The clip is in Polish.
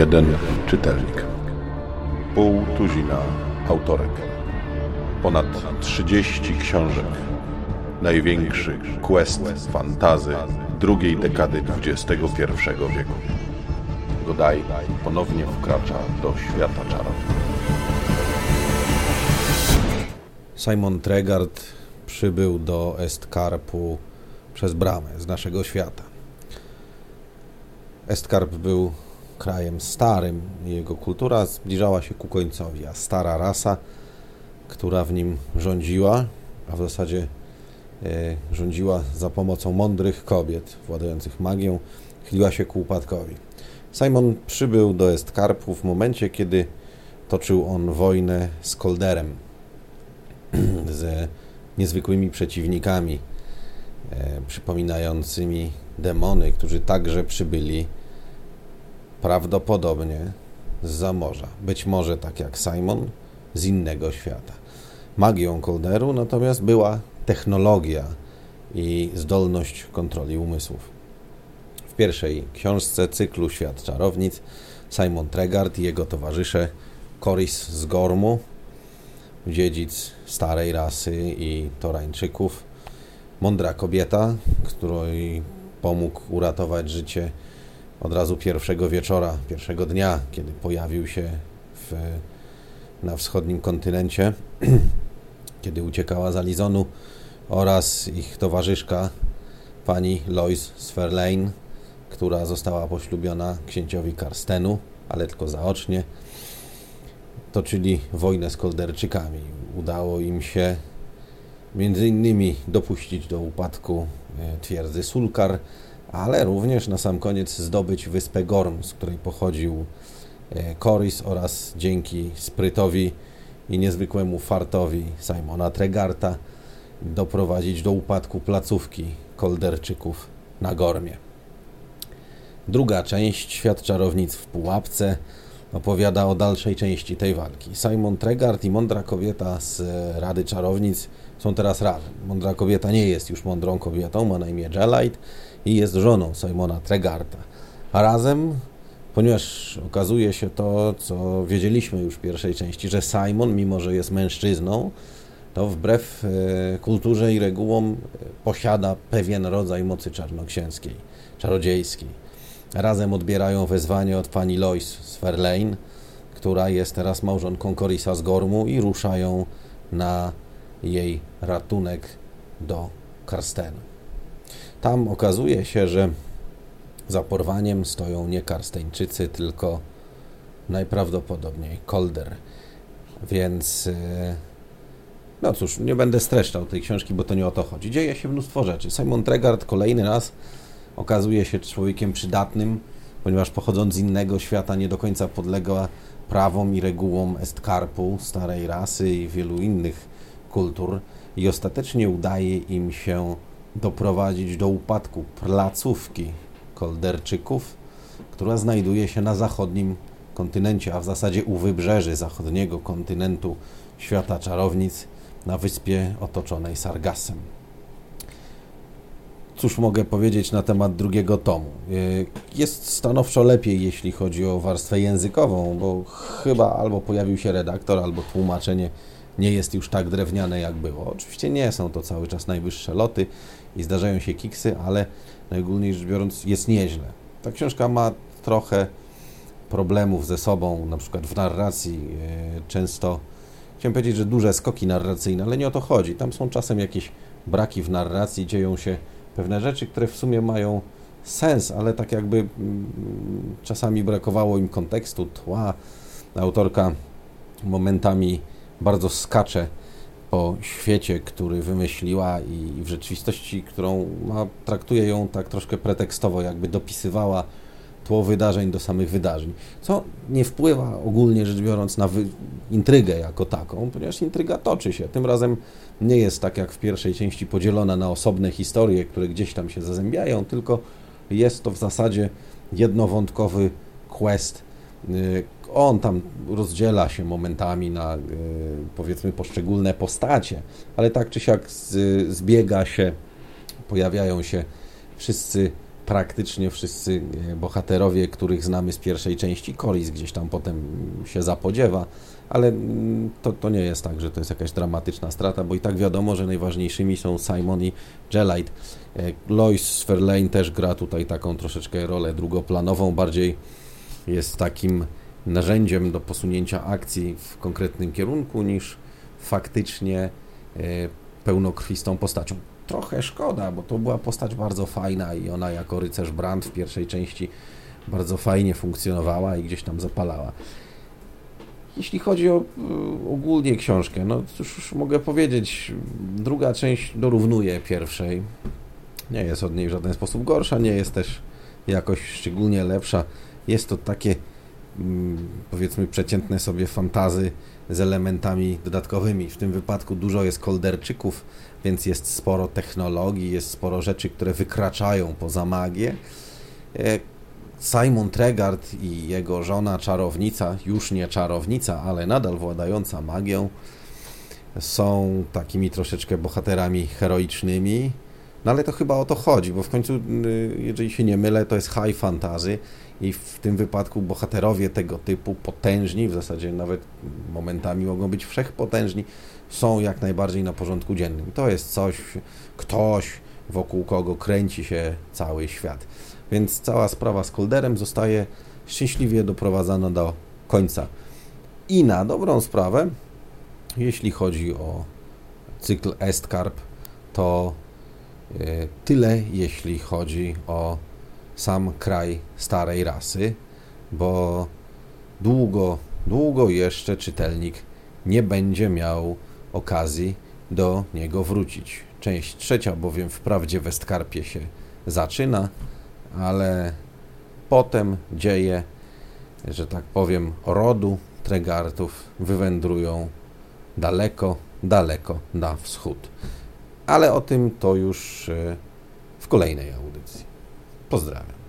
Jeden czytelnik. Pół tuzina autorek. Ponad 30 książek. Największy quest fantazy drugiej dekady XXI wieku. Godaj ponownie wkracza do świata czarów. Simon Tregard przybył do Estkarpu przez bramę z naszego świata. Estkarp był krajem starym. Jego kultura zbliżała się ku końcowi, a stara rasa, która w nim rządziła, a w zasadzie e, rządziła za pomocą mądrych kobiet władających magią, chyliła się ku upadkowi. Simon przybył do Estkarpu w momencie, kiedy toczył on wojnę z Kolderem, ze niezwykłymi przeciwnikami, e, przypominającymi demony, którzy także przybyli prawdopodobnie z morza. Być może tak jak Simon z innego świata. Magią Kolderu natomiast była technologia i zdolność kontroli umysłów. W pierwszej książce cyklu Świat Czarownic Simon Tregard i jego towarzysze Coris z Gormu, dziedzic starej rasy i Torańczyków, mądra kobieta, której pomógł uratować życie od razu pierwszego wieczora, pierwszego dnia, kiedy pojawił się w, na wschodnim kontynencie, kiedy uciekała z Alizonu oraz ich towarzyszka, pani Lois Sverlein, która została poślubiona księciowi Karstenu, ale tylko zaocznie, toczyli wojnę z Kolderczykami. Udało im się między innymi dopuścić do upadku e, twierdzy Sulkar, ale również na sam koniec zdobyć wyspę Gorm, z której pochodził Coris oraz dzięki sprytowi i niezwykłemu fartowi Simona Tregarta doprowadzić do upadku placówki Kolderczyków na Gormie. Druga część, Świat Czarownic w Pułapce, opowiada o dalszej części tej walki. Simon Tregart i mądra kobieta z Rady Czarownic są teraz razem. Mądra kobieta nie jest już mądrą kobietą, ma na imię Jelite i jest żoną Simona Tregarta. A razem, ponieważ okazuje się to, co wiedzieliśmy już w pierwszej części, że Simon, mimo że jest mężczyzną, to wbrew e, kulturze i regułom e, posiada pewien rodzaj mocy czarnoksięskiej, czarodziejskiej. Razem odbierają wezwanie od pani Lois z Fairlane, która jest teraz małżonką Corisa z Gormu i ruszają na jej ratunek do Karstenu. Tam okazuje się, że za porwaniem stoją nie Karsteńczycy, tylko najprawdopodobniej Kolder. Więc e, no cóż, nie będę streszczał tej książki, bo to nie o to chodzi. Dzieje się mnóstwo rzeczy. Simon Tregard kolejny raz okazuje się człowiekiem przydatnym, ponieważ pochodząc z innego świata nie do końca podlega prawom i regułom Estkarpu, starej rasy i wielu innych kultur i ostatecznie udaje im się doprowadzić do upadku placówki Kolderczyków, która znajduje się na zachodnim kontynencie, a w zasadzie u wybrzeży zachodniego kontynentu świata czarownic na wyspie otoczonej Sargasem. Cóż mogę powiedzieć na temat drugiego tomu? Jest stanowczo lepiej, jeśli chodzi o warstwę językową, bo chyba albo pojawił się redaktor, albo tłumaczenie nie jest już tak drewniane, jak było. Oczywiście nie są to cały czas najwyższe loty i zdarzają się kiksy, ale najogólniej rzecz biorąc jest nieźle. Ta książka ma trochę problemów ze sobą, na przykład w narracji. E, często chciałem powiedzieć, że duże skoki narracyjne, ale nie o to chodzi. Tam są czasem jakieś braki w narracji, dzieją się pewne rzeczy, które w sumie mają sens, ale tak jakby mm, czasami brakowało im kontekstu, tła. Autorka momentami bardzo skacze po świecie, który wymyśliła i w rzeczywistości, którą ma, traktuje ją tak troszkę pretekstowo, jakby dopisywała tło wydarzeń do samych wydarzeń, co nie wpływa ogólnie rzecz biorąc na intrygę jako taką, ponieważ intryga toczy się. Tym razem nie jest tak jak w pierwszej części podzielona na osobne historie, które gdzieś tam się zazębiają, tylko jest to w zasadzie jednowątkowy quest, y, on tam rozdziela się momentami na e, powiedzmy poszczególne postacie, ale tak czy siak zbiega się, pojawiają się wszyscy praktycznie wszyscy e, bohaterowie, których znamy z pierwszej części. Coris gdzieś tam potem się zapodziewa, ale mm, to, to nie jest tak, że to jest jakaś dramatyczna strata, bo i tak wiadomo, że najważniejszymi są Simon i Jelite. Lois Sverlane też gra tutaj taką troszeczkę rolę drugoplanową, bardziej jest takim narzędziem do posunięcia akcji w konkretnym kierunku niż faktycznie e, pełnokrwistą postacią. Trochę szkoda, bo to była postać bardzo fajna i ona jako rycerz Brand w pierwszej części bardzo fajnie funkcjonowała i gdzieś tam zapalała. Jeśli chodzi o e, ogólnie książkę, no cóż już mogę powiedzieć, druga część dorównuje pierwszej. Nie jest od niej w żaden sposób gorsza, nie jest też jakoś szczególnie lepsza. Jest to takie powiedzmy przeciętne sobie fantazy z elementami dodatkowymi. W tym wypadku dużo jest kolderczyków, więc jest sporo technologii, jest sporo rzeczy, które wykraczają poza magię. E, Simon Tregard i jego żona czarownica, już nie czarownica, ale nadal władająca magią, są takimi troszeczkę bohaterami heroicznymi. No ale to chyba o to chodzi, bo w końcu, y, jeżeli się nie mylę, to jest high fantasy i w tym wypadku bohaterowie tego typu, potężni, w zasadzie nawet momentami mogą być wszechpotężni, są jak najbardziej na porządku dziennym. To jest coś, ktoś, wokół kogo kręci się cały świat. Więc cała sprawa z Kolderem zostaje szczęśliwie doprowadzona do końca. I na dobrą sprawę, jeśli chodzi o cykl Estcarp, to tyle, jeśli chodzi o sam kraj starej rasy, bo długo, długo jeszcze czytelnik nie będzie miał okazji do niego wrócić. Część trzecia bowiem wprawdzie w Westkarpie się zaczyna, ale potem dzieje, że tak powiem, rodu Tregartów wywędrują daleko, daleko na wschód. Ale o tym to już e, w kolejnej audycji. Pozdrawiam.